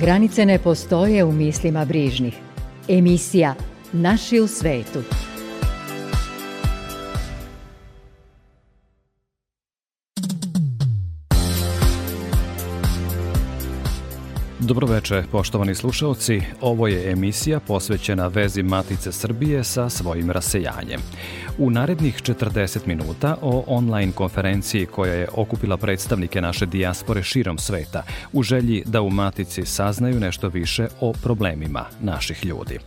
Granice ne postoje u mislima brižnih. Emisija Naši u svetu. Dobroveče, poštovani slušalci. Ovo je emisija posvećena vezi Matice Srbije sa svojim rasejanjem. U narednih 40 minuta o online konferenciji koja je okupila predstavnike naše dijaspore širom sveta u želji da u Matici saznaju nešto više o problemima naših ljudi.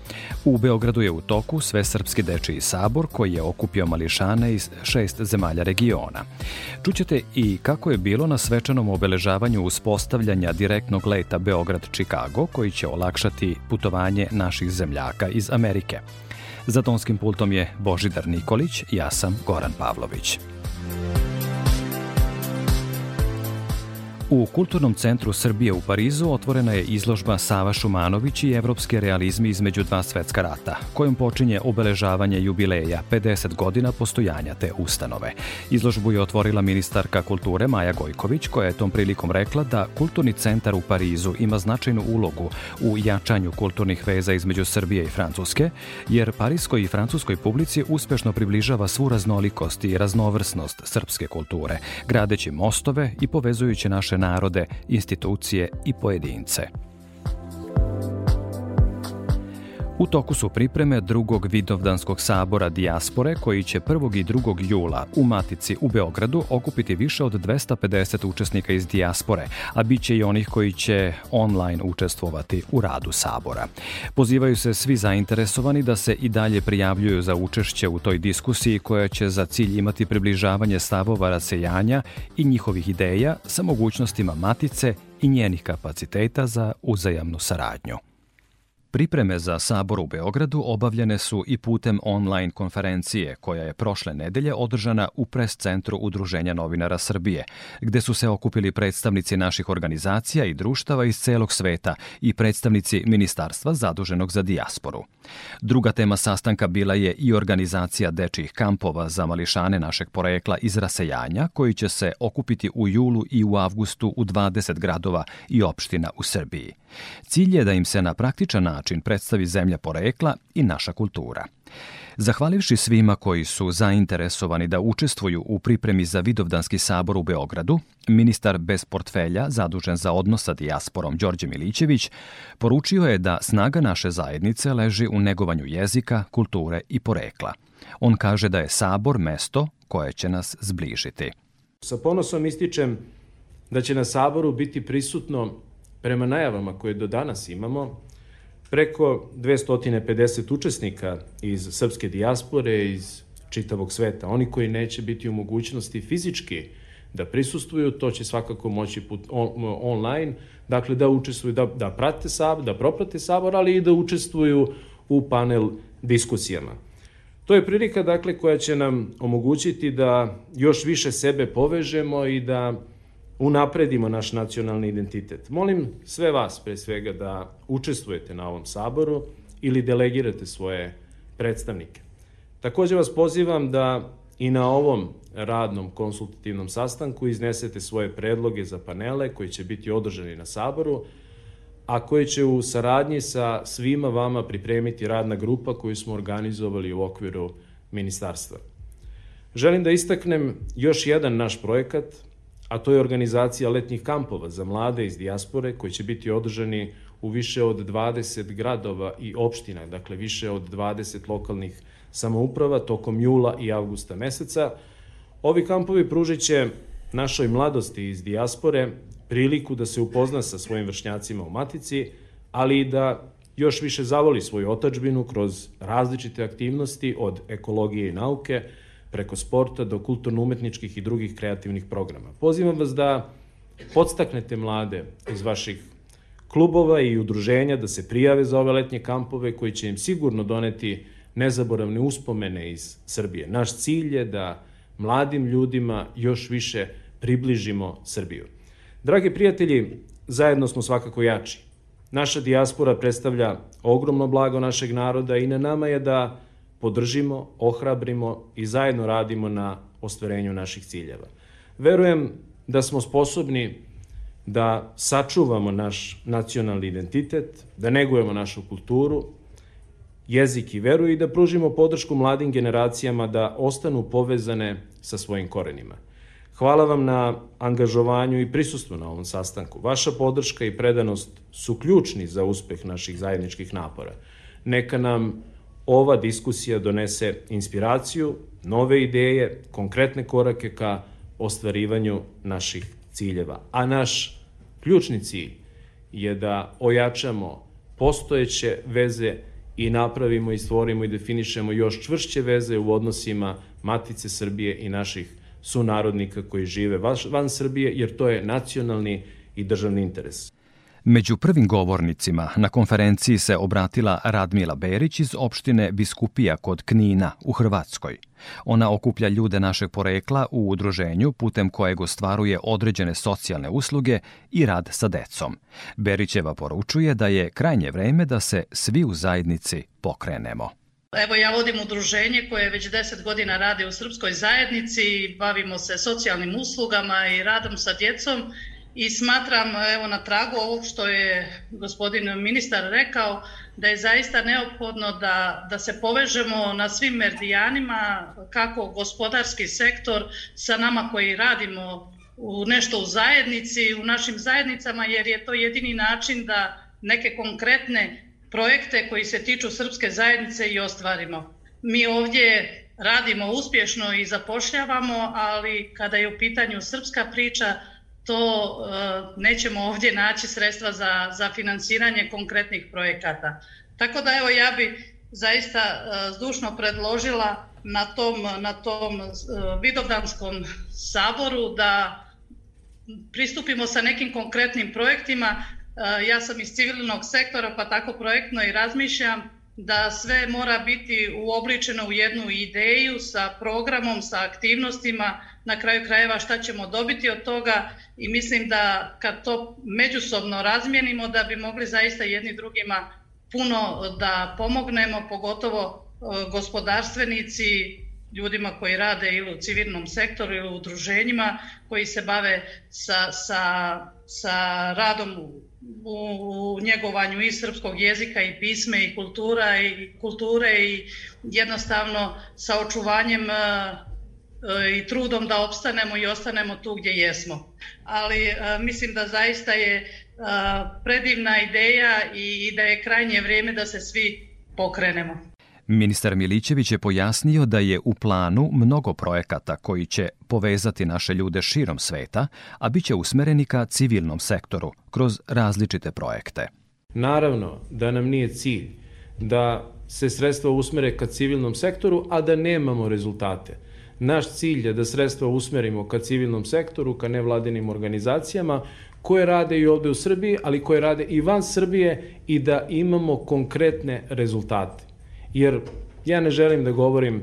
U Beogradu je u toku Svesrpski dečiji sabor koji je okupio mališane iz šest zemalja regiona. Čućete i kako je bilo na svečanom obeležavanju uspostavljanja direktnog leta Beograd-Čikago koji će olakšati putovanje naših zemljaka iz Amerike. Za tonskim pultom je Božidar Nikolić, ja sam Goran Pavlović. U Kulturnom centru Srbije u Parizu otvorena je izložba Sava Šumanović i evropske realizmi između dva svetska rata, kojom počinje obeležavanje jubileja 50 godina postojanja te ustanove. Izložbu je otvorila ministarka kulture Maja Gojković, koja je tom prilikom rekla da Kulturni centar u Parizu ima značajnu ulogu u jačanju kulturnih veza između Srbije i Francuske, jer parijskoj i francuskoj publici uspešno približava svu raznolikost i raznovrsnost srpske kulture, gradeći mostove i povezujući naše narode, institucije i pojedince. U toku su pripreme drugog Vidovdanskog sabora Dijaspore koji će 1. i 2. jula u Matici u Beogradu okupiti više od 250 učesnika iz Dijaspore, a bit će i onih koji će online učestvovati u radu sabora. Pozivaju se svi zainteresovani da se i dalje prijavljuju za učešće u toj diskusiji koja će za cilj imati približavanje stavova rasejanja i njihovih ideja sa mogućnostima Matice i njenih kapaciteta za uzajamnu saradnju. Pripreme za sabor u Beogradu obavljene su i putem online konferencije koja je prošle nedelje održana u pres centru Udruženja novinara Srbije, gde su se okupili predstavnici naših organizacija i društava iz celog sveta i predstavnici ministarstva zaduženog za dijasporu. Druga tema sastanka bila je i organizacija dečijih kampova za mališane našeg porekla iz rasejanja, koji će se okupiti u julu i u avgustu u 20 gradova i opština u Srbiji. Cilj je da im se na praktičan način predstavi zemlja porekla i naša kultura. Zahvalivši svima koji su zainteresovani da učestvuju u pripremi za Vidovdanski sabor u Beogradu, ministar bez portfelja, zadužen za odnos sa dijasporom Đorđe Milićević, poručio je da snaga naše zajednice leži u negovanju jezika, kulture i porekla. On kaže da je sabor mesto koje će nas zbližiti. Sa ponosom ističem da će na saboru biti prisutno Prema najavama koje do danas imamo, preko 250 učesnika iz srpske dijaspore, iz čitavog sveta. Oni koji neće biti u mogućnosti fizički da prisustuju, to će svakako moći put on, online, dakle da učestvuju, da, da prate sabor, da proprate sabor, ali i da učestvuju u panel diskusijama. To je prilika, dakle, koja će nam omogućiti da još više sebe povežemo i da unapredimo naš nacionalni identitet. Molim sve vas, pre svega, da učestvujete na ovom saboru ili delegirate svoje predstavnike. Takođe vas pozivam da i na ovom radnom konsultativnom sastanku iznesete svoje predloge za panele koji će biti održani na saboru, a koji će u saradnji sa svima vama pripremiti radna grupa koju smo organizovali u okviru ministarstva. Želim da istaknem još jedan naš projekat, a to je organizacija letnjih kampova za mlade iz dijaspore koji će biti održani u više od 20 gradova i opština, dakle više od 20 lokalnih samouprava tokom jula i avgusta meseca. Ovi kampovi pružit će našoj mladosti iz dijaspore priliku da se upozna sa svojim vršnjacima u matici, ali i da još više zavoli svoju otačbinu kroz različite aktivnosti od ekologije i nauke, preko sporta do kulturno-umetničkih i drugih kreativnih programa. Pozivam vas da podstaknete mlade iz vaših klubova i udruženja da se prijave za ove letnje kampove koji će im sigurno doneti nezaboravne uspomene iz Srbije. Naš cilj je da mladim ljudima još više približimo Srbiju. Dragi prijatelji, zajedno smo svakako jači. Naša dijaspora predstavlja ogromno blago našeg naroda i na nama je da podržimo, ohrabrimo i zajedno radimo na ostvarenju naših ciljeva. Verujem da smo sposobni da sačuvamo naš nacionalni identitet, da negujemo našu kulturu, jezik i veru i da pružimo podršku mladim generacijama da ostanu povezane sa svojim korenima. Hvala vam na angažovanju i prisustvu na ovom sastanku. Vaša podrška i predanost su ključni za uspeh naših zajedničkih napora. Neka nam ova diskusija donese inspiraciju, nove ideje, konkretne korake ka ostvarivanju naših ciljeva. A naš ključni cilj je da ojačamo postojeće veze i napravimo i stvorimo i definišemo još čvršće veze u odnosima Matice Srbije i naših sunarodnika koji žive van Srbije, jer to je nacionalni i državni interes. Među prvim govornicima na konferenciji se obratila Radmila Berić iz opštine Biskupija kod Knina u Hrvatskoj. Ona okuplja ljude našeg porekla u udruženju putem kojeg ostvaruje određene socijalne usluge i rad sa decom. Berićeva poručuje da je krajnje vreme da se svi u zajednici pokrenemo. Evo ja vodim udruženje koje već 10 godina radi u srpskoj zajednici, bavimo se socijalnim uslugama i radom sa djecom i smatram evo na tragu ovog što je gospodin ministar rekao da je zaista neophodno da, da se povežemo na svim meridijanima kako gospodarski sektor sa nama koji radimo u nešto u zajednici, u našim zajednicama jer je to jedini način da neke konkretne projekte koji se tiču srpske zajednice i ostvarimo. Mi ovdje radimo uspješno i zapošljavamo, ali kada je u pitanju srpska priča, to uh, nećemo ovdje naći sredstva za, za finansiranje konkretnih projekata. Tako da evo ja bi zaista uh, zdušno predložila na tom, na tom uh, Vidovdanskom saboru da pristupimo sa nekim konkretnim projektima. Ja sam iz civilnog sektora pa tako projektno i razmišljam da sve mora biti uobličeno u jednu ideju sa programom, sa aktivnostima, na kraju krajeva šta ćemo dobiti od toga i mislim da kad to međusobno razmijenimo da bi mogli zaista jedni drugima puno da pomognemo, pogotovo e, gospodarstvenici, ljudima koji rade ili u civilnom sektoru ili u udruženjima koji se bave sa, sa, sa radom u, u njegovanju i srpskog jezika i pisme i kultura i kulture i jednostavno sa očuvanjem E, i trudom da opstanemo i ostanemo tu gdje jesmo. Ali e, mislim da zaista je e, predivna ideja i da je krajnje vrijeme da se svi pokrenemo. Ministar Milićević je pojasnio da je u planu mnogo projekata koji će povezati naše ljude širom sveta, a bit će usmereni ka civilnom sektoru kroz različite projekte. Naravno da nam nije cilj da se sredstva usmere ka civilnom sektoru, a da nemamo rezultate. Naš cilj je da sredstva usmerimo ka civilnom sektoru, ka nevladinim organizacijama, koje rade i ovde u Srbiji, ali koje rade i van Srbije i da imamo konkretne rezultate. Jer ja ne želim da govorim, e,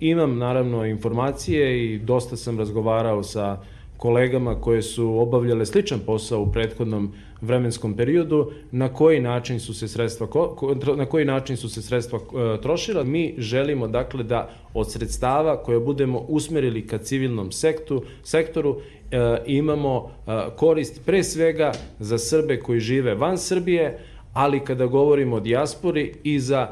imam naravno informacije i dosta sam razgovarao sa kolegama koje su obavljale sličan posao u prethodnom vremenskom periodu, na koji način su se sredstva na koji način su se sredstva e, trošila. Mi želimo dakle da od sredstava koje budemo usmerili ka civilnom sektu, sektoru e, imamo e, korist pre svega za Srbe koji žive van Srbije, ali kada govorimo o dijaspori i za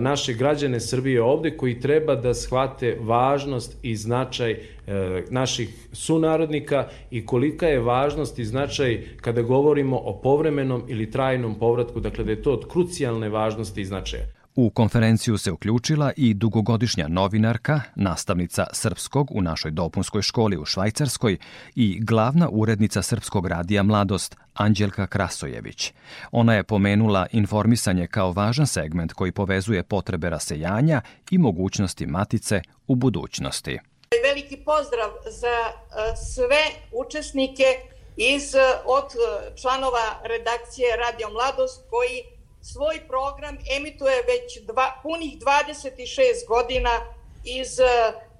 naše građane Srbije ovde koji treba da shvate važnost i značaj e, naših sunarodnika i kolika je važnost i značaj kada govorimo o povremenom ili trajnom povratku, dakle da je to od krucijalne važnosti i značaja. U konferenciju se uključila i dugogodišnja novinarka, nastavnica srpskog u našoj dopunskoj školi u Švajcarskoj i glavna urednica Srpskog radija Mladost, Anđelka Krasojević. Ona je pomenula informisanje kao važan segment koji povezuje potrebe rasejanja i mogućnosti matice u budućnosti. Veliki pozdrav za e, sve učesnike iz, od članova redakcije Radio Mladost koji svoj program emituje već dva, punih 26 godina iz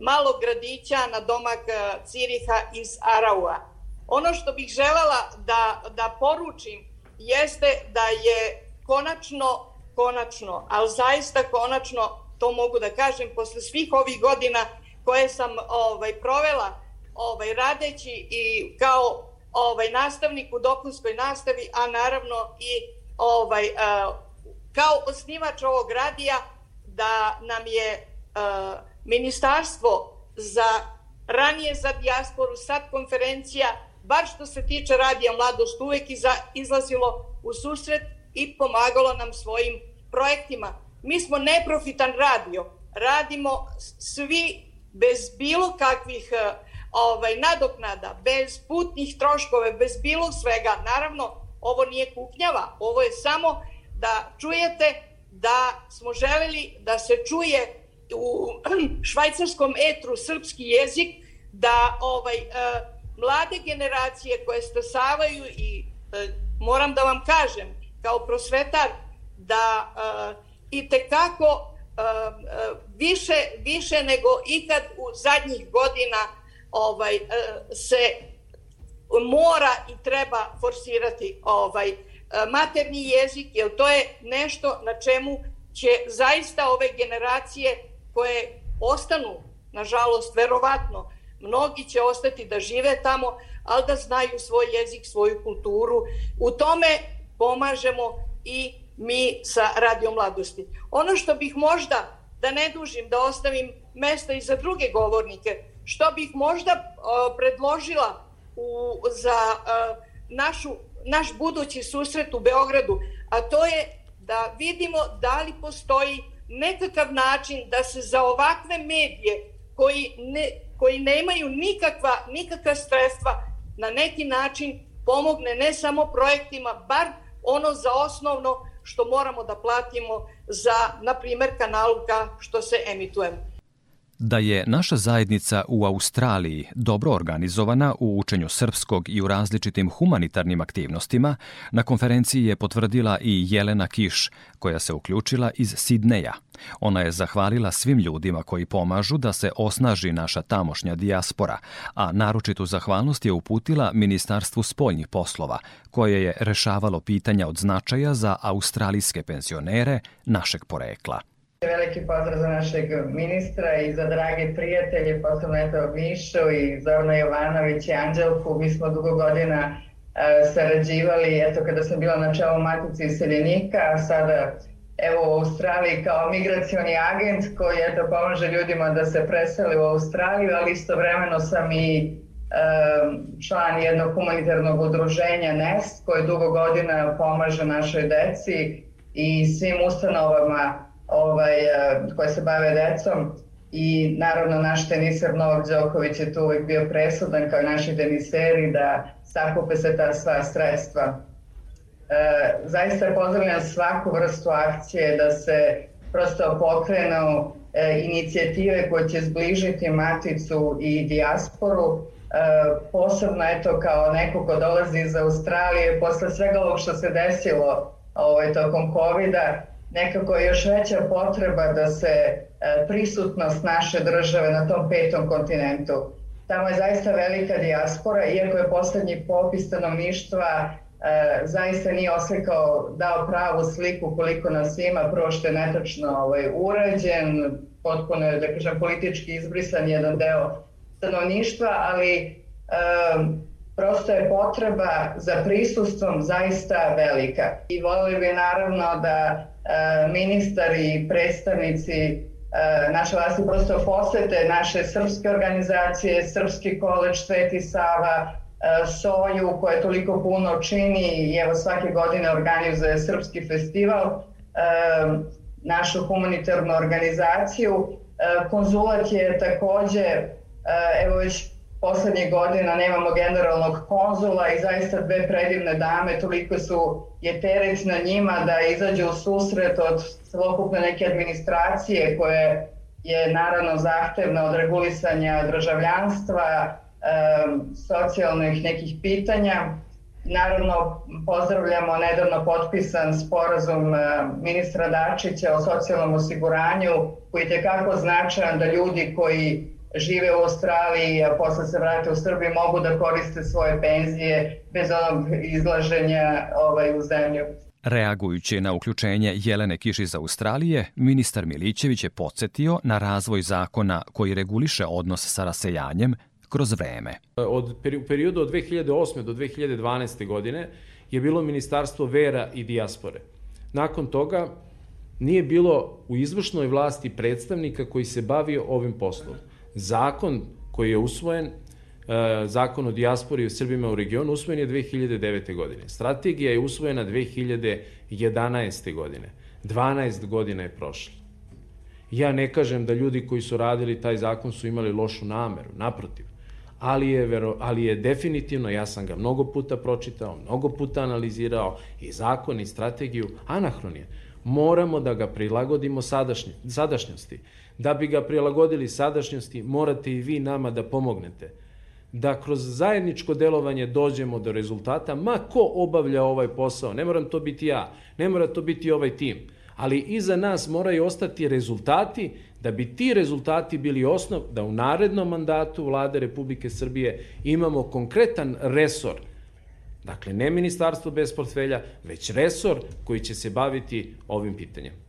malog gradića na domak Ciriha iz Araua. Ono što bih želela da, da poručim jeste da je konačno, konačno, ali zaista konačno, to mogu da kažem, posle svih ovih godina koje sam ovaj, provela ovaj, radeći i kao ovaj, nastavnik u dopunskoj nastavi, a naravno i ovaj, uh, kao osnivač ovog radija, da nam je uh, ministarstvo za ranije za dijasporu, sad konferencija, bar što se tiče radija Mladost, uvek iza, izlazilo u susret i pomagalo nam svojim projektima. Mi smo neprofitan radio, radimo svi bez bilo kakvih uh, ovaj, nadoknada, bez putnih troškove, bez bilo svega. Naravno, ovo nije kupnjava, ovo je samo da čujete da smo želeli da se čuje u švajcarskom etru srpski jezik, da ovaj, e, mlade generacije koje stasavaju i e, moram da vam kažem, kao prosvetar, da e, i tekako više, više nego ikad u zadnjih godina ovaj, se mora i treba forsirati ovaj materni jezik, jer to je nešto na čemu će zaista ove generacije koje ostanu, nažalost, verovatno, mnogi će ostati da žive tamo, ali da znaju svoj jezik, svoju kulturu. U tome pomažemo i mi sa Radio Mladosti. Ono što bih možda, da ne dužim, da ostavim mesta i za druge govornike, što bih možda predložila u, za uh, našu, naš budući susret u Beogradu, a to je da vidimo da li postoji nekakav način da se za ovakve medije koji, ne, koji nemaju nikakva, nikakva sredstva na neki način pomogne ne samo projektima, bar ono za osnovno što moramo da platimo za, na primer, kanalka što se emitujemo. Da je naša zajednica u Australiji dobro organizovana u učenju srpskog i u različitim humanitarnim aktivnostima, na konferenciji je potvrdila i Jelena Kiš, koja se uključila iz Sidneja. Ona je zahvalila svim ljudima koji pomažu da se osnaži naša tamošnja dijaspora, a naročitu zahvalnost je uputila Ministarstvu spoljnih poslova, koje je rešavalo pitanja od značaja za australijske penzionere našeg porekla. Veliki pozdrav za našeg ministra i za drage prijatelje, posebno eto Mišu i Zorna Jovanović i Anđelku. Mi smo dugo godina uh, sarađivali, eto kada sam bila na čelu Matice iseljenika, a sada evo u Australiji kao migracioni agent koji eto pomaže ljudima da se preseli u Australiju, ali istovremeno sam i član jednog humanitarnog udruženja NEST koji dugo godina pomaže našoj deci i svim ustanovama ovaj, eh, koje se bave decom i naravno naš teniser Novak Đoković je tu uvek bio presudan kao naši teniseri da sakupe se ta sva sredstva. E, zaista pozdravljam svaku vrstu akcije da se prosto pokrenu e, inicijative koje će zbližiti maticu i dijasporu. E, posebno eto kao neko ko dolazi iz Australije posle svega ovog što se desilo ovaj, tokom COVID-a nekako još veća potreba da se e, prisutnost naše države na tom petom kontinentu. Tamo je zaista velika dijaspora, iako je poslednji popis stanovništva e, zaista nije oslikao, dao pravu sliku koliko nas ima, prvo što je netačno ovaj, urađen, potpuno je, da kažem, politički izbrisan jedan deo stanovništva, ali e, prosto je potreba za prisustvom zaista velika. I volili bi naravno da ministar i predstavnici e, naše vlasti prosto posete naše srpske organizacije, Srpski koleđ Sveti Sava, e, Soju koja toliko puno čini i evo svake godine organizuje Srpski festival, našu humanitarnu organizaciju. Konzulat je takođe, evo već poslednjih godina nemamo generalnog konzula i zaista dve predivne dame, toliko su je teret na njima da izađu u susret od celokupne neke administracije koje je naravno zahtevna od regulisanja državljanstva, socijalnih nekih pitanja. Naravno, pozdravljamo nedavno potpisan sporazum ministra Dačića o socijalnom osiguranju, koji je tekako značajan da ljudi koji žive u Australiji, a posle se vrate u Srbiju, mogu da koriste svoje penzije bez onog izlaženja ovaj, u zemlju. Reagujući na uključenje Jelene Kiš iz Australije, ministar Milićević je podsjetio na razvoj zakona koji reguliše odnos sa rasejanjem kroz vreme. Od periodu od 2008. do 2012. godine je bilo Ministarstvo vera i dijaspore. Nakon toga nije bilo u izvršnoj vlasti predstavnika koji se bavio ovim poslom. Zakon koji je usvojen, e, zakon o dijaspori o Srbima u regionu, usvojen je 2009. godine. Strategija je usvojena 2011. godine. 12 godina je prošlo. Ja ne kažem da ljudi koji su radili taj zakon su imali lošu nameru, naprotiv. Ali je, vero, ali je definitivno, ja sam ga mnogo puta pročitao, mnogo puta analizirao, i zakon i strategiju, anahron je. Moramo da ga prilagodimo sadašnje, sadašnjosti. Da bi ga prilagodili sadašnjosti, morate i vi nama da pomognete. Da kroz zajedničko delovanje dođemo do rezultata, ma ko obavlja ovaj posao, ne moram to biti ja, ne mora to biti ovaj tim, ali iza nas moraju ostati rezultati da bi ti rezultati bili osnov da u narednom mandatu vlade Republike Srbije imamo konkretan resor Dakle, ne ministarstvo bez portfelja, već resor koji će se baviti ovim pitanjem.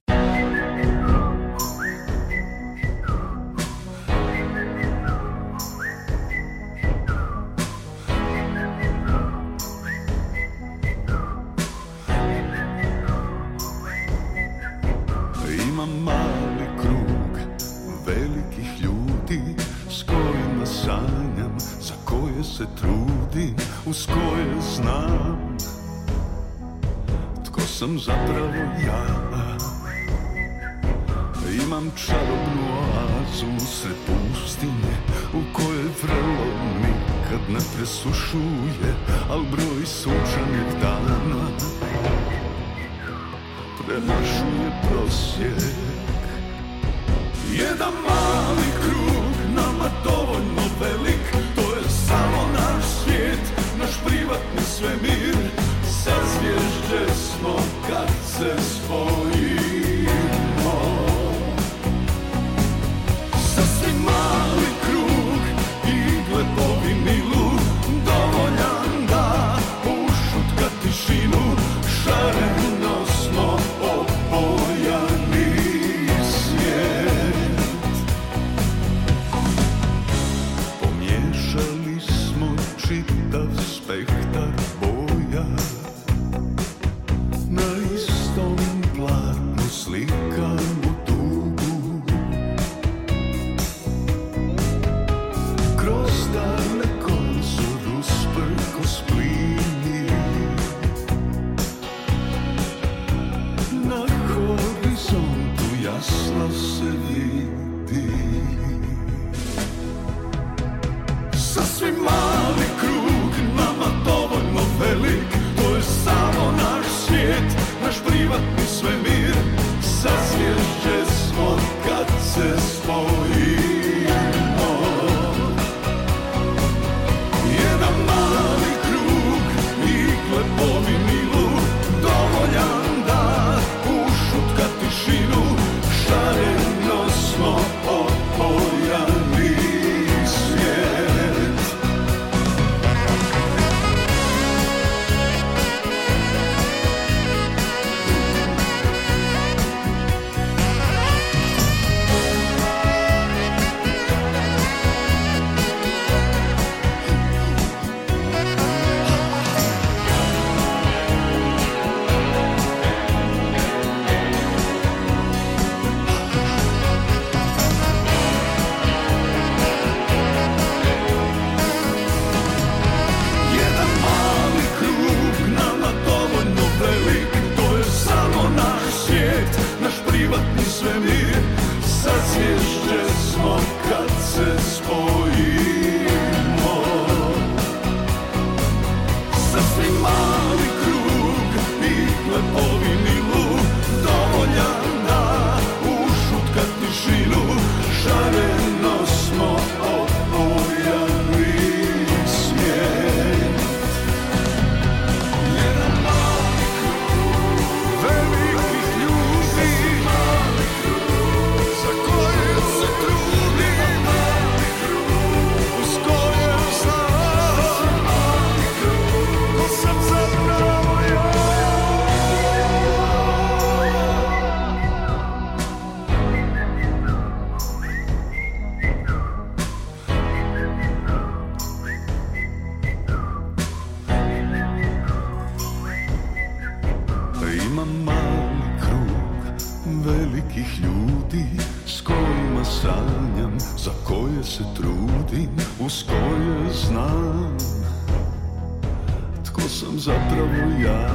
Sam zapravo ja.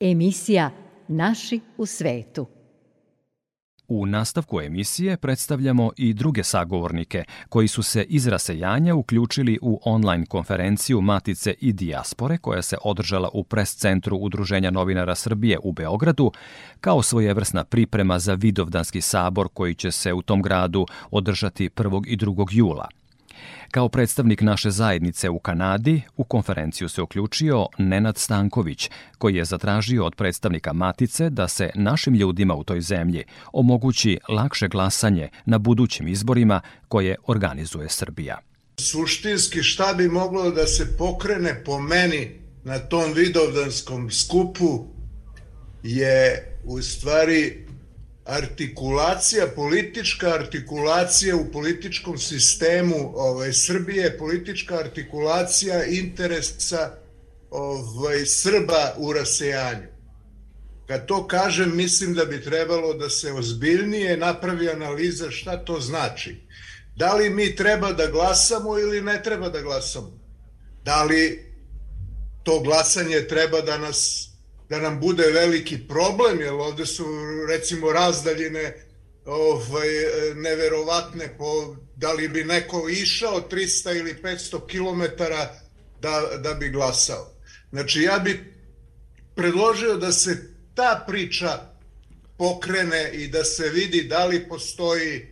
Emisija Naši u svetu. U nastavku emisije predstavljamo i druge sagovornike koji su se iz rasejanja uključili u online konferenciju Matice i Dijaspore koja se održala u pres centru Udruženja novinara Srbije u Beogradu kao svojevrsna priprema za Vidovdanski sabor koji će se u tom gradu održati 1. i 2. jula – Kao predstavnik naše zajednice u Kanadi, u konferenciju se uključio Nenad Stanković, koji je zatražio od predstavnika Matice da se našim ljudima u toj zemlji omogući lakše glasanje na budućim izborima koje organizuje Srbija. Suštinski šta bi moglo da se pokrene po meni na tom vidovdanskom skupu je u stvari artikulacija, politička artikulacija u političkom sistemu ovaj, Srbije, politička artikulacija interesa ovaj, Srba u rasejanju. Kad to kažem, mislim da bi trebalo da se ozbiljnije napravi analiza šta to znači. Da li mi treba da glasamo ili ne treba da glasamo? Da li to glasanje treba da nas da nam bude veliki problem, jer ovde su recimo razdaljine ovaj, neverovatne po da li bi neko išao 300 ili 500 km da, da bi glasao. Znači ja bih predložio da se ta priča pokrene i da se vidi da li postoji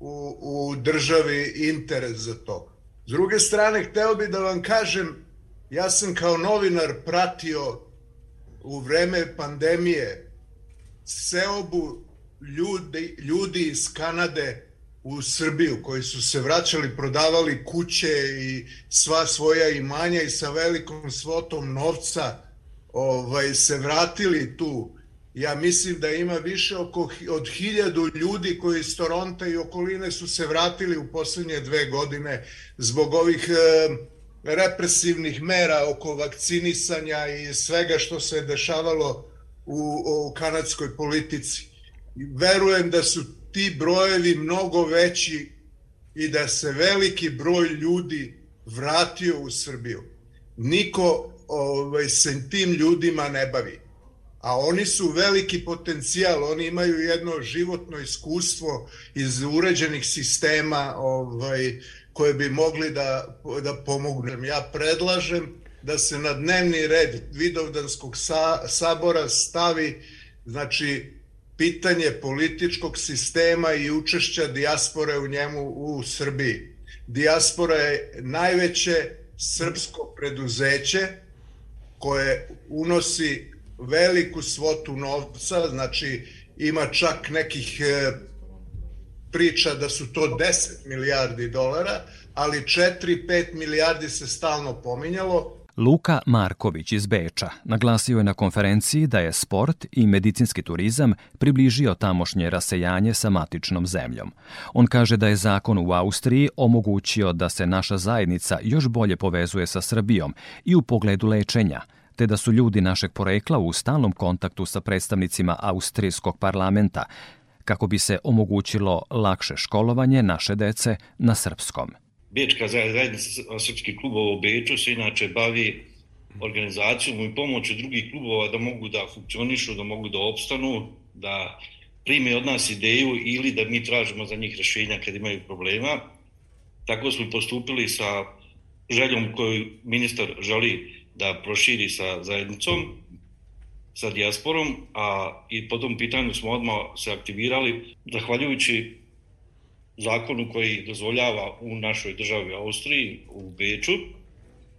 u, u državi interes za to. S druge strane, hteo bih da vam kažem, ja sam kao novinar pratio u vreme pandemije seobu ljudi, ljudi iz Kanade u Srbiju koji su se vraćali, prodavali kuće i sva svoja imanja i sa velikom svotom novca ovaj, se vratili tu. Ja mislim da ima više oko, od hiljadu ljudi koji iz Toronta i okoline su se vratili u poslednje dve godine zbog ovih eh, represivnih mera oko vakcinisanja i svega što se dešavalo u, u kanadskoj politici. Verujem da su ti brojevi mnogo veći i da se veliki broj ljudi vratio u Srbiju. Niko ovaj, se tim ljudima ne bavi. A oni su veliki potencijal, oni imaju jedno životno iskustvo iz uređenih sistema, ovaj, koje bi mogli da, da pomognem. Ja predlažem da se na dnevni red Vidovdanskog sa, sabora stavi znači pitanje političkog sistema i učešća dijaspore u njemu u Srbiji. Dijaspora je najveće srpsko preduzeće koje unosi veliku svotu novca, znači ima čak nekih e, priča da su to 10 milijardi dolara, ali 4-5 milijardi se stalno pominjalo. Luka Marković iz Beča naglasio je na konferenciji da je sport i medicinski turizam približio tamošnje rasejanje sa matičnom zemljom. On kaže da je zakon u Austriji omogućio da se naša zajednica još bolje povezuje sa Srbijom i u pogledu lečenja, te da su ljudi našeg porekla u stalnom kontaktu sa predstavnicima austrijskog parlamenta, kako bi se omogućilo lakše školovanje naše dece na srpskom. Bečka zajednica srpskih klubova u Beču se inače bavi organizacijom i pomoću drugih klubova da mogu da funkcionišu, da mogu da opstanu, da prime od nas ideju ili da mi tražimo za njih rešenja kad imaju problema. Tako smo postupili sa željom koju ministar želi da proširi sa zajednicom sa dijasporom, a i po tom pitanju smo odmah se aktivirali, zahvaljujući zakonu koji dozvoljava u našoj državi Austriji, u Beču,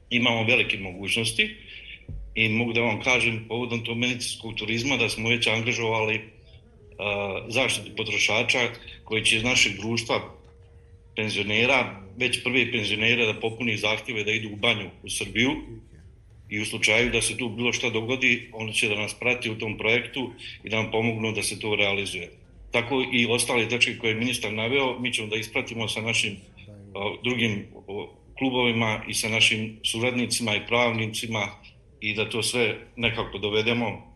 imamo velike mogućnosti i mogu da vam kažem povodom tog medicinskog turizma da smo već angažovali uh, zaštitu potrošača koji će iz našeg društva penzionera, već prvi penzionera da popuni zahtjeve da idu u banju u Srbiju i u slučaju da se tu bilo šta dogodi, oni će da nas prati u tom projektu i da nam pomognu da se to realizuje. Tako i ostale tačke koje je ministar naveo, mi ćemo da ispratimo sa našim drugim klubovima i sa našim suradnicima i pravnicima i da to sve nekako dovedemo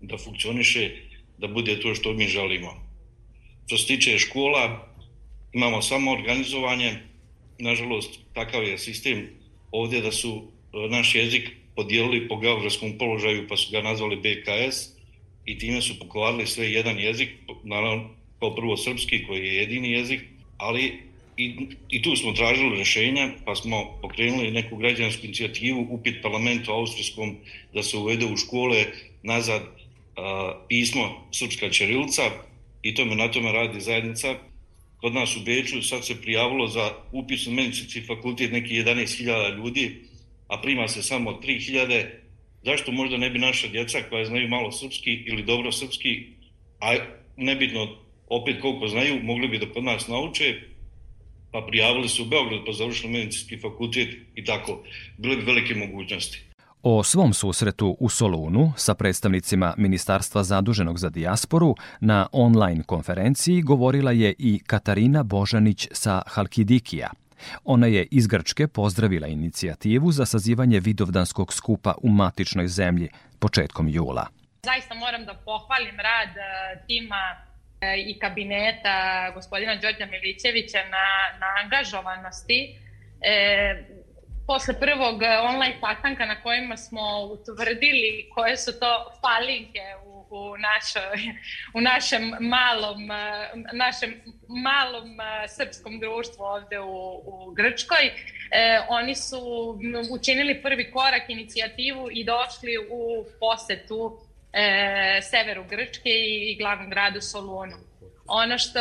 da funkcioniše, da bude to što mi želimo. Što se tiče škola, imamo samo organizovanje, nažalost, takav je sistem ovdje da su e, naš jezik podijelili po geografskom položaju pa su ga nazvali BKS i time su pokvarili sve jedan jezik, naravno kao prvo srpski koji je jedini jezik, ali i, i tu smo tražili rešenja, pa smo pokrenuli neku građansku inicijativu, upit parlamentu austrijskom da se uvede u škole nazad a, pismo srpska ćerilca i tome na tome radi zajednica. Kod nas u Beču sad se prijavilo za upis u medicinski fakultet neki 11.000 ljudi, a prima se samo 3.000. Zašto možda ne bi naša djeca koja znaju malo srpski ili dobro srpski, a nebitno opet koliko znaju, mogli bi da kod nas nauče, pa prijavili su u Beograd, pa završili medicinski fakultet i tako. Bile bi velike mogućnosti. O svom susretu u Solunu sa predstavnicima Ministarstva zaduženog za dijasporu na online konferenciji govorila je i Katarina Božanić sa Halkidikija. Ona je iz Grčke pozdravila inicijativu za sazivanje vidovdanskog skupa u matičnoj zemlji početkom jula. Zaista moram da pohvalim rad e, tima e, i kabineta gospodina Đorđa Milićevića na, na angažovanosti. E, posle prvog online sastanka na kojima smo utvrdili koje su to falinke u, u, našoj, u našem malom, e, našem malom e, srpskom društvu ovde u, u Grčkoj, e, oni su učinili prvi korak inicijativu i došli u posetu e, severu Grčke i, i glavnom gradu Solunu. Ono što,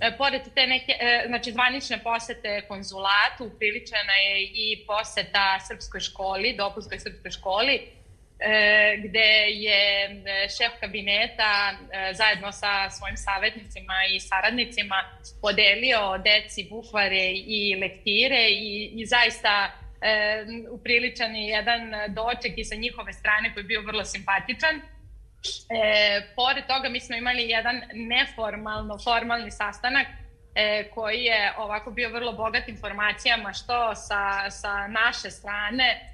e, pored te neke, e, znači zvanične posete konzulatu, upriličena je i poseta srpskoj školi, dopunskoj srpskoj školi, gde je šef kabineta zajedno sa svojim savjetnicima i saradnicima podelio deci bukvare i lektire i, i zaista e, upriličan je jedan doček i sa njihove strane koji je bio vrlo simpatičan. E, pored toga mi smo imali jedan neformalno formalni sastanak e, koji je ovako bio vrlo bogat informacijama što sa, sa naše strane e,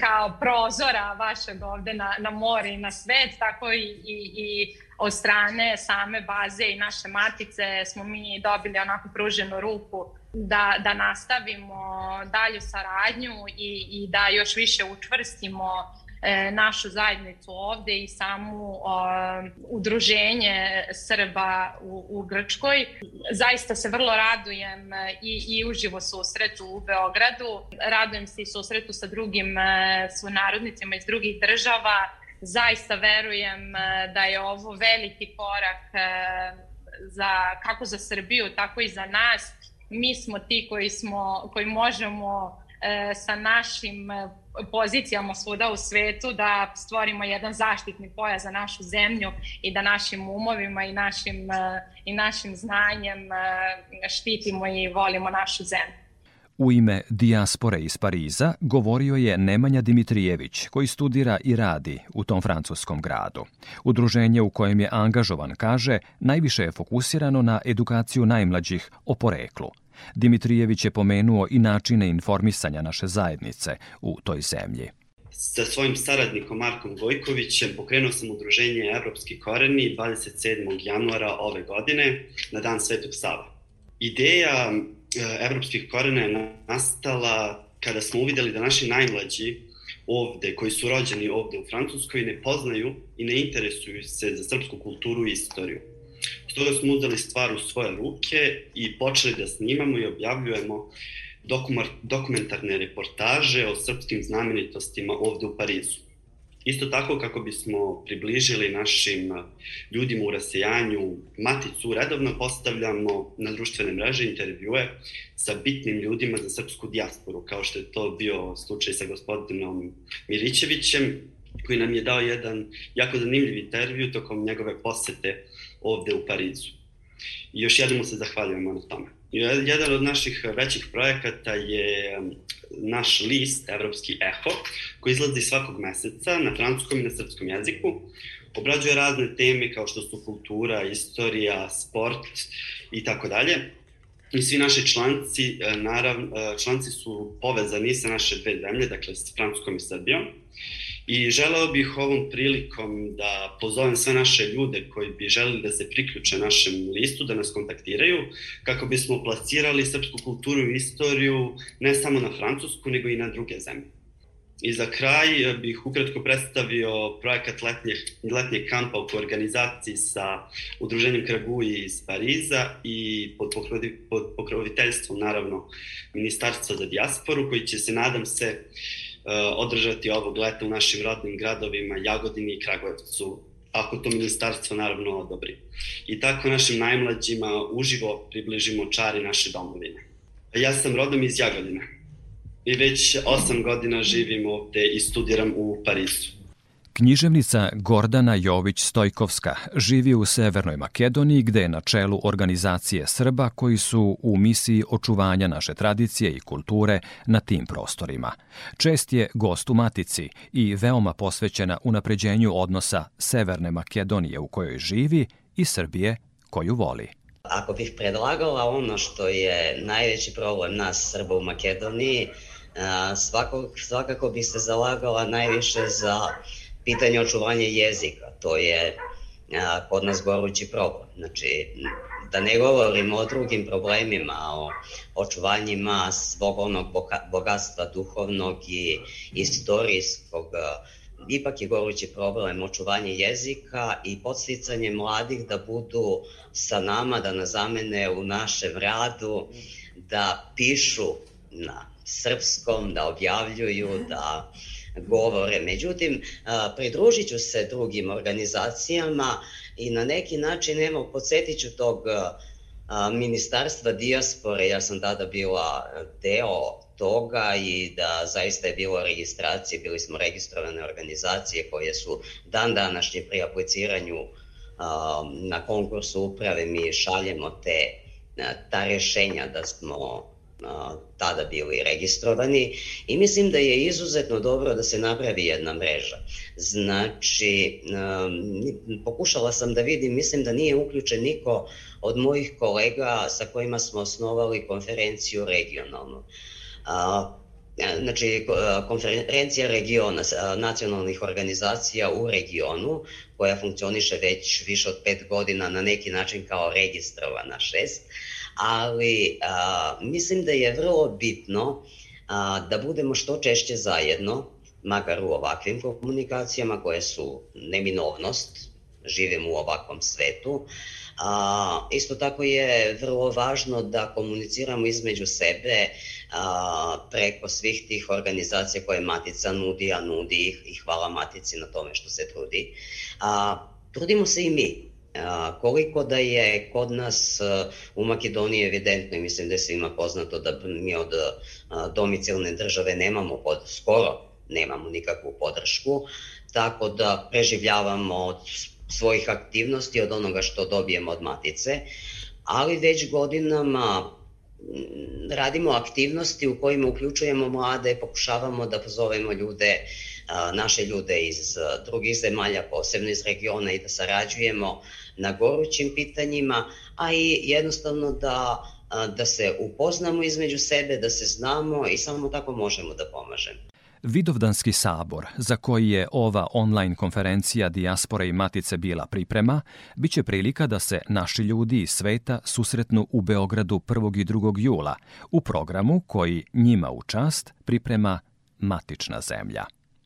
kao prozora vašeg ovde na, na more i na svet, tako i, i, i od strane same baze i naše matice smo mi dobili onako pruženu ruku da, da nastavimo dalju saradnju i, i da još više učvrstimo E, našu zajednicu ovde i samu udruženje Srba u, u Grčkoj. Zaista se vrlo radujem i, i uživo susretu u Beogradu. Radujem se i susretu sa drugim uh, sunarodnicima iz drugih država. Zaista verujem da je ovo veliki korak za, kako za Srbiju, tako i za nas. Mi smo ti koji, smo, koji možemo sa našim pozicijama svuda u svetu da stvorimo jedan zaštitni pojas za našu zemlju i da našim umovima i našim, i našim znanjem štitimo i volimo našu zemlju. U ime Dijaspore iz Pariza govorio je Nemanja Dimitrijević, koji studira i radi u tom francuskom gradu. Udruženje u kojem je angažovan kaže najviše je fokusirano na edukaciju najmlađih o poreklu – Dimitrijević je pomenuo i načine informisanja naše zajednice u toj zemlji. Sa svojim saradnikom Markom Gojkovićem pokrenuo sam udruženje Evropski koreni 27. januara ove godine na Dan Svetog Sava. Ideja e, Evropskih korena je nastala kada smo uvideli da naši najmlađi ovde, koji su rođeni ovde u Francuskoj, ne poznaju i ne interesuju se za srpsku kulturu i istoriju. Stoga smo uzeli stvar u svoje ruke i počeli da snimamo i objavljujemo dokumentarne reportaže o srpskim znamenitostima ovde u Parizu. Isto tako kako bismo približili našim ljudima u rasejanju maticu, redovno postavljamo na društvene mreže intervjue sa bitnim ljudima za srpsku dijasporu, kao što je to bio slučaj sa gospodinom Milićevićem, koji nam je dao jedan jako zanimljiv intervju tokom njegove posete ovde u Parizu. I još jednom mu se zahvaljujemo na tome. Jedan od naših većih projekata je um, naš list Evropski Eho, koji izlazi svakog meseca na francuskom i na srpskom jeziku. Obrađuje razne teme kao što su kultura, istorija, sport i tako dalje. i svi naši članci, e, naravno, e, članci su povezani sa naše dve zemlje, dakle s Francuskom i Srbijom. I želeo bih ovom prilikom da pozovem sve naše ljude koji bi želeli da se priključe našem listu, da nas kontaktiraju, kako bismo plasirali srpsku kulturu i istoriju ne samo na Francusku, nego i na druge zemlje. I za kraj bih ukratko predstavio projekat letnjeg, letnjeg kampa u organizaciji sa udruženjem Kraguji iz Pariza i pod, pokrovi, pod pokroviteljstvom naravno Ministarstva za dijasporu koji će se nadam se održati ovog leta u našim rodnim gradovima Jagodini i Kragujevcu ako to ministarstvo naravno odobri. I tako našim najmlađima uživo približimo čari naše domovine. Ja sam rodom iz Jagodine i već osam godina živim ovde i studiram u Parizu. Književnica Gordana Jović-Stojkovska živi u Severnoj Makedoniji gde je na čelu organizacije Srba koji su u misiji očuvanja naše tradicije i kulture na tim prostorima. Čest je gost u Matici i veoma posvećena unapređenju odnosa Severne Makedonije u kojoj živi i Srbije koju voli. Ako bih predlagala ono što je najveći problem nas Srba u Makedoniji, svako, svakako bi se zalagala najviše za pitanje očuvanja jezika. To je kod nas gorući problem. Znači, da ne govorimo o drugim problemima, o očuvanjima svog onog bogatstva duhovnog i istorijskog, ipak je gorući problem očuvanje jezika i podsticanje mladih da budu sa nama, da nas zamene u našem radu, da pišu na srpskom, da objavljuju, da govore. Međutim, pridružit ću se drugim organizacijama i na neki način, evo, podsjetit ću tog ministarstva dijaspore, ja sam tada bila deo toga i da zaista je bilo registracije, bili smo registrovane organizacije koje su dan današnje pri apliciranju na konkursu uprave mi šaljemo te ta rešenja da smo tada bili registrovani i mislim da je izuzetno dobro da se napravi jedna mreža. Znači, pokušala sam da vidim, mislim da nije uključen niko od mojih kolega sa kojima smo osnovali konferenciju regionalnu. Znači, konferencija regiona, nacionalnih organizacija u regionu, koja funkcioniše već više od pet godina na neki način kao registrovana šest, ali a, mislim da je vrlo bitno a, da budemo što češće zajedno, makar u ovakvim komunikacijama koje su neminovnost, živimo u ovakvom svetu. A, isto tako je vrlo važno da komuniciramo između sebe a, preko svih tih organizacija koje Matica nudi, a nudi ih i hvala Matici na tome što se trudi. A, trudimo se i mi koliko da je kod nas u Makedoniji evidentno i mislim da je svima poznato da mi od domicilne države nemamo pod, skoro nemamo nikakvu podršku, tako da preživljavamo od svojih aktivnosti, od onoga što dobijemo od matice, ali već godinama radimo aktivnosti u kojima uključujemo mlade, pokušavamo da pozovemo ljude, naše ljude iz drugih zemalja, posebno iz regiona i da sarađujemo na gorućim pitanjima, a i jednostavno da, da se upoznamo između sebe, da se znamo i samo tako možemo da pomažemo. Vidovdanski sabor, za koji je ova online konferencija Dijaspora i Matice bila priprema, biće prilika da se naši ljudi iz sveta susretnu u Beogradu 1. i 2. jula u programu koji njima u čast priprema Matična zemlja.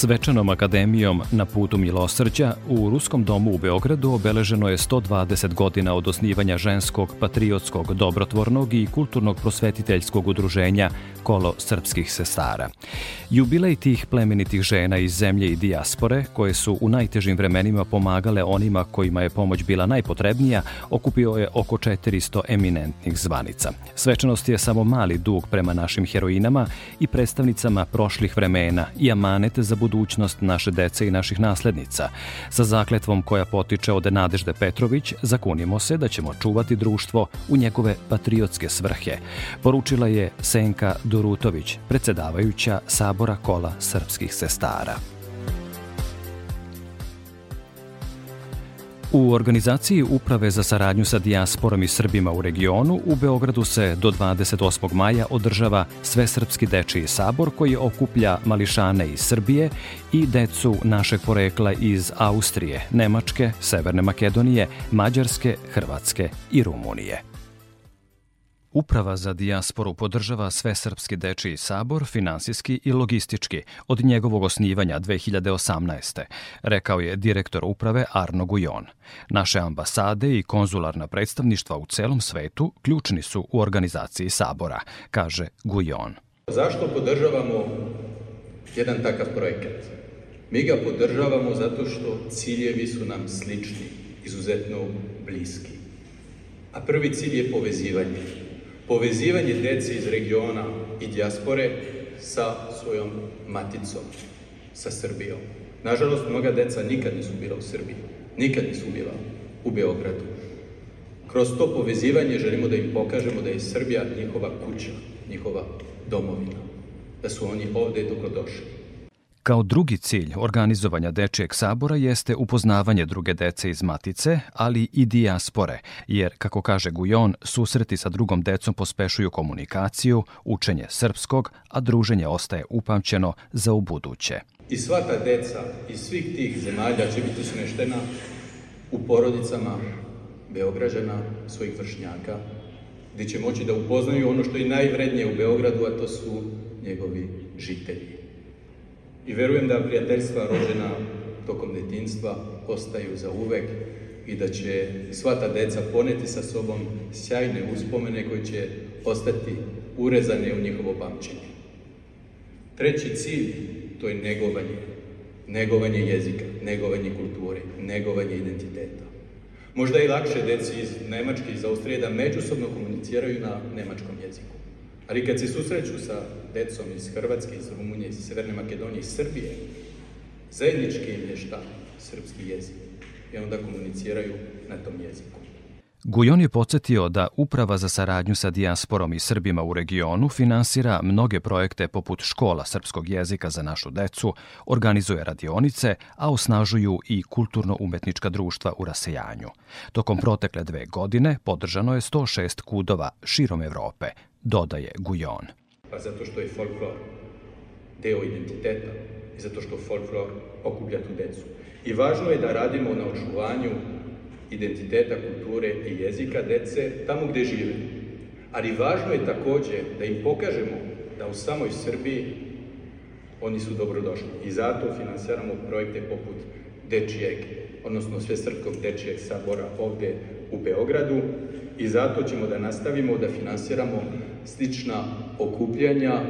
Svečanom akademijom na putu Milosrđa u Ruskom domu u Beogradu obeleženo je 120 godina od osnivanja ženskog, patriotskog, dobrotvornog i kulturnog prosvetiteljskog udruženja Kolo srpskih sestara. Jubilej tih plemenitih žena iz zemlje i dijaspore, koje su u najtežim vremenima pomagale onima kojima je pomoć bila najpotrebnija, okupio je oko 400 eminentnih zvanica. Svečanost je samo mali dug prema našim heroinama i predstavnicama prošlih vremena i amanet za budućnost budućnost naše dece i naših naslednica. Sa zakletvom koja potiče od Nadežde Petrović, zakunimo se da ćemo čuvati društvo u njegove patriotske svrhe, poručila je Senka Dorutović, predsedavajuća Sabora kola srpskih sestara. U organizaciji Uprave za saradnju sa dijasporom i Srbima u regionu u Beogradu se do 28. maja održava Svesrpski dečiji sabor koji okuplja mališane iz Srbije i decu našeg porekla iz Austrije, Nemačke, Severne Makedonije, Mađarske, Hrvatske i Rumunije. Uprava za dijasporu podržava sve srpski dečiji sabor finansijski i logistički od njegovog osnivanja 2018. rekao je direktor uprave Arno Gujon. Naše ambasade i konzularna predstavništva u celom svetu ključni su u organizaciji sabora, kaže Gujon. Zašto podržavamo jedan takav projekat? Mi ga podržavamo zato što ciljevi su nam slični, izuzetno bliski. A prvi cilj je povezivanje povezivanje dece iz regiona i dijaspore sa svojom maticom, sa Srbijom. Nažalost, mnoga deca nikad nisu bila u Srbiji, nikad nisu bila u Beogradu. Kroz to povezivanje želimo da im pokažemo da je Srbija njihova kuća, njihova domovina, da su oni ovde dobrodošli. Kao drugi cilj organizovanja Dečijeg sabora jeste upoznavanje druge dece iz matice, ali i dijaspore, jer, kako kaže Gujon, susreti sa drugom decom pospešuju komunikaciju, učenje srpskog, a druženje ostaje upamćeno za ubuduće. I sva ta deca iz svih tih zemalja će biti smeštena u porodicama Beograđana, svojih vršnjaka, gde će moći da upoznaju ono što je najvrednije u Beogradu, a to su njegovi žitelji i verujem da prijateljstva rođena tokom detinstva ostaju za uvek i da će sva ta deca poneti sa sobom sjajne uspomene koje će ostati urezane u njihovo pamćenje. Treći cilj, to je negovanje. Negovanje jezika, negovanje kulture, negovanje identiteta. Možda i lakše deci iz Nemačke i iz Austrije da međusobno komuniciraju na nemačkom jeziku. Ali kad se susreću sa decom iz Hrvatske, iz Rumunije, iz Severne Makedonije, iz Srbije, zajednički im je šta? Srpski jezik. I onda komuniciraju na tom jeziku. Gujon je podsjetio da Uprava za saradnju sa dijasporom i Srbima u regionu finansira mnoge projekte poput škola srpskog jezika za našu decu, organizuje radionice, a osnažuju i kulturno-umetnička društva u rasejanju. Tokom protekle dve godine podržano je 106 kudova širom Evrope, dodaje Gujon. Pa zato što je folklor deo identiteta i zato što folklor okuplja tu decu. I važno je da radimo na očuvanju identiteta, kulture i jezika dece tamo gde žive. Ali važno je takođe da im pokažemo da u samoj Srbiji oni su dobrodošli. I zato finansiramo projekte poput Dečijeg, odnosno Svesrpskog Dečijeg sabora ovde u Beogradu i zato ćemo da nastavimo da finansiramo slična okupljanja,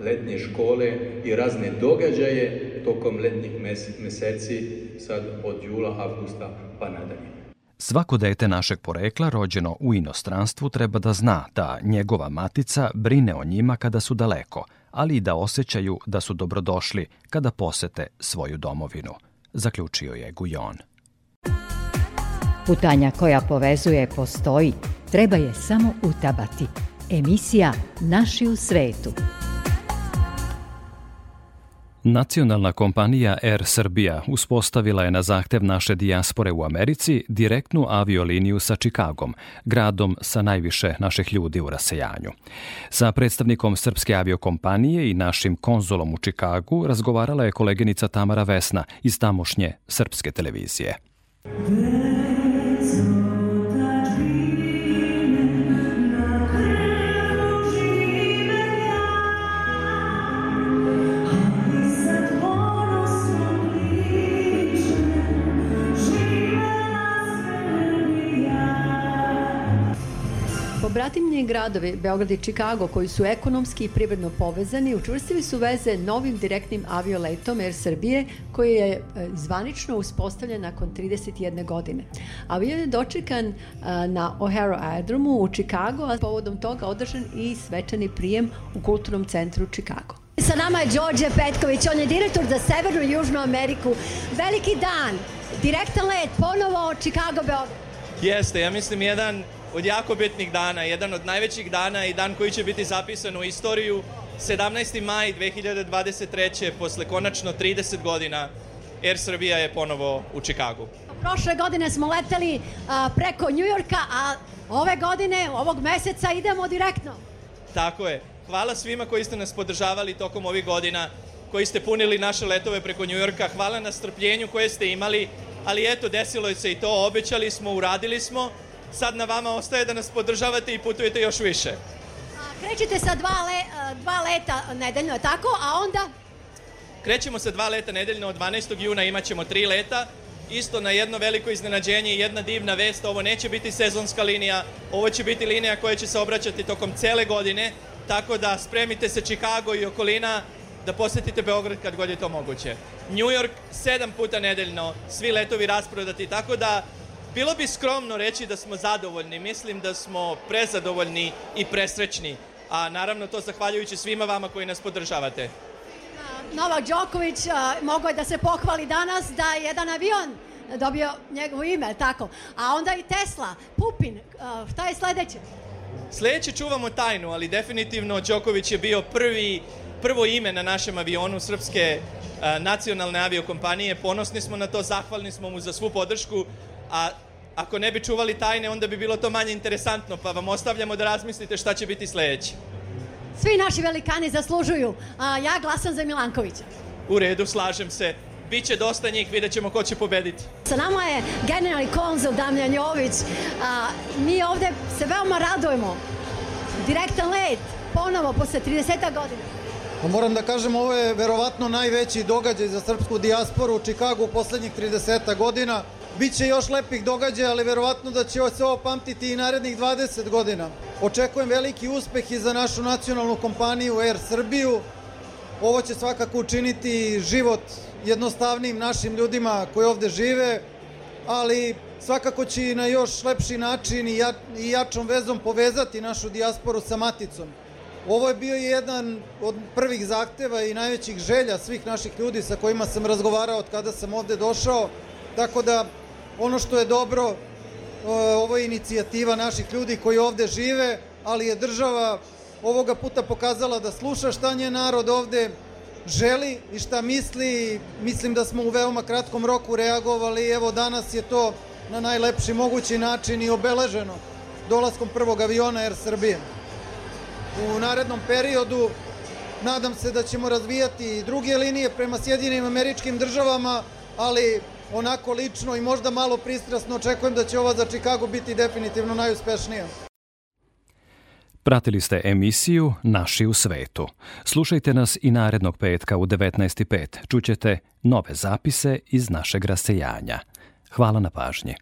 letnje škole i razne događaje tokom letnjih meseci, sad od jula, avgusta pa nadalje. Svako dete našeg porekla rođeno u inostranstvu treba da zna da njegova matica brine o njima kada su daleko, ali i da osjećaju da su dobrodošli kada posete svoju domovinu, zaključio je Gujon. Putanja koja povezuje postoji, treba je samo utabati. Emisija Naši u svetu. Nacionalna kompanija Air Srbija uspostavila je na zahtev naše dijaspore u Americi direktnu avioliniju sa Čikagom, gradom sa najviše naših ljudi u rasejanju. Sa predstavnikom srpske aviokompanije i našim konzolom u Čikagu razgovarala je koleginica Tamara Vesna iz tamošnje srpske televizije. Bratimlje gradovi Beograd i Čikago koji su ekonomski i privredno povezani učvrstili su veze novim direktnim avioletom Air Srbije koji je e, zvanično uspostavljen nakon 31 godine. Avion je dočekan e, na O'Hara aerodromu u Čikago, a povodom toga održan i svečani prijem u kulturnom centru Čikago. Sa nama je Đorđe Petković, on je direktor za Severnu i Južnu Ameriku. Veliki dan, direktan let, ponovo Chicago, Beograd. Jeste, ja mislim jedan od jako bitnih dana, jedan od najvećih dana i dan koji će biti zapisan u istoriju. 17. maj 2023. posle konačno 30 godina Air Srbija je ponovo u Čikagu. Prošle godine smo leteli a, preko Njujorka, a ove godine, ovog meseca idemo direktno. Tako je. Hvala svima koji ste nas podržavali tokom ovih godina, koji ste punili naše letove preko Njujorka. Hvala na strpljenju koje ste imali, ali eto, desilo se i to, obećali smo, uradili smo. Sad na vama ostaje da nas podržavate i putujete još više. Krećete sa dva, le, dva leta nedeljno, tako? A onda Krećemo sa dva leta nedeljno, od 12. juna imaćemo tri leta, isto na jedno veliko iznenađenje i jedna divna vest, ovo neće biti sezonska linija, ovo će biti linija koja će se obraćati tokom cele godine, tako da spremite se Chicago i okolina da posetite Beograd kad god je to moguće. New York sedam puta nedeljno, svi letovi rasprodati, tako da bilo bi skromno reći da smo zadovoljni, mislim da smo prezadovoljni i presrećni, a naravno to zahvaljujući svima vama koji nas podržavate. Novak Đoković mogao je da se pohvali danas da je jedan avion dobio njegovo ime, tako. A onda i Tesla, Pupin, šta je sledeće? Sledeće čuvamo tajnu, ali definitivno Đoković je bio prvi, prvo ime na našem avionu srpske nacionalne aviokompanije. Ponosni smo na to, zahvalni smo mu za svu podršku, a ako ne bi čuvali tajne, onda bi bilo to manje interesantno, pa vam ostavljamo da razmislite šta će biti sledeće. Svi naši velikani zaslužuju. A, ja glasam za Milankovića. U redu, slažem se. Biće dosta njih, vidjet ćemo ko će pobediti. Sa nama je generalni konzul Damljan Jović. A, mi ovde se veoma radujemo. Direktan let, ponovo, posle 30 godina. Pa moram da kažem, ovo je verovatno najveći događaj za srpsku dijasporu u Čikagu u poslednjih 30 godina. Biće još lepih događaja, ali verovatno da će se ovo pamtiti i narednih 20 godina. Očekujem veliki uspeh i za našu nacionalnu kompaniju Air Srbiju. Ovo će svakako učiniti život jednostavnim našim ljudima koji ovde žive, ali svakako će i na još lepši način i, ja, i jačom vezom povezati našu dijasporu sa maticom. Ovo je bio jedan od prvih zahteva i najvećih želja svih naših ljudi sa kojima sam razgovarao od kada sam ovde došao, tako da ono što je dobro, ovo je inicijativa naših ljudi koji ovde žive, ali je država ovoga puta pokazala da sluša šta nje narod ovde želi i šta misli. Mislim da smo u veoma kratkom roku reagovali. Evo danas je to na najlepši mogući način i obeleženo dolaskom prvog aviona Air Srbije. U narednom periodu nadam se da ćemo razvijati i druge linije prema Sjedinim američkim državama, ali onako lično i možda malo pristrasno očekujem da će ova za Chicago biti definitivno najuspešnija. Pratili ste emisiju Naši u svetu. Slušajte nas i narednog petka u 19.5. Čućete nove zapise iz našeg rasejanja. Hvala na pažnji.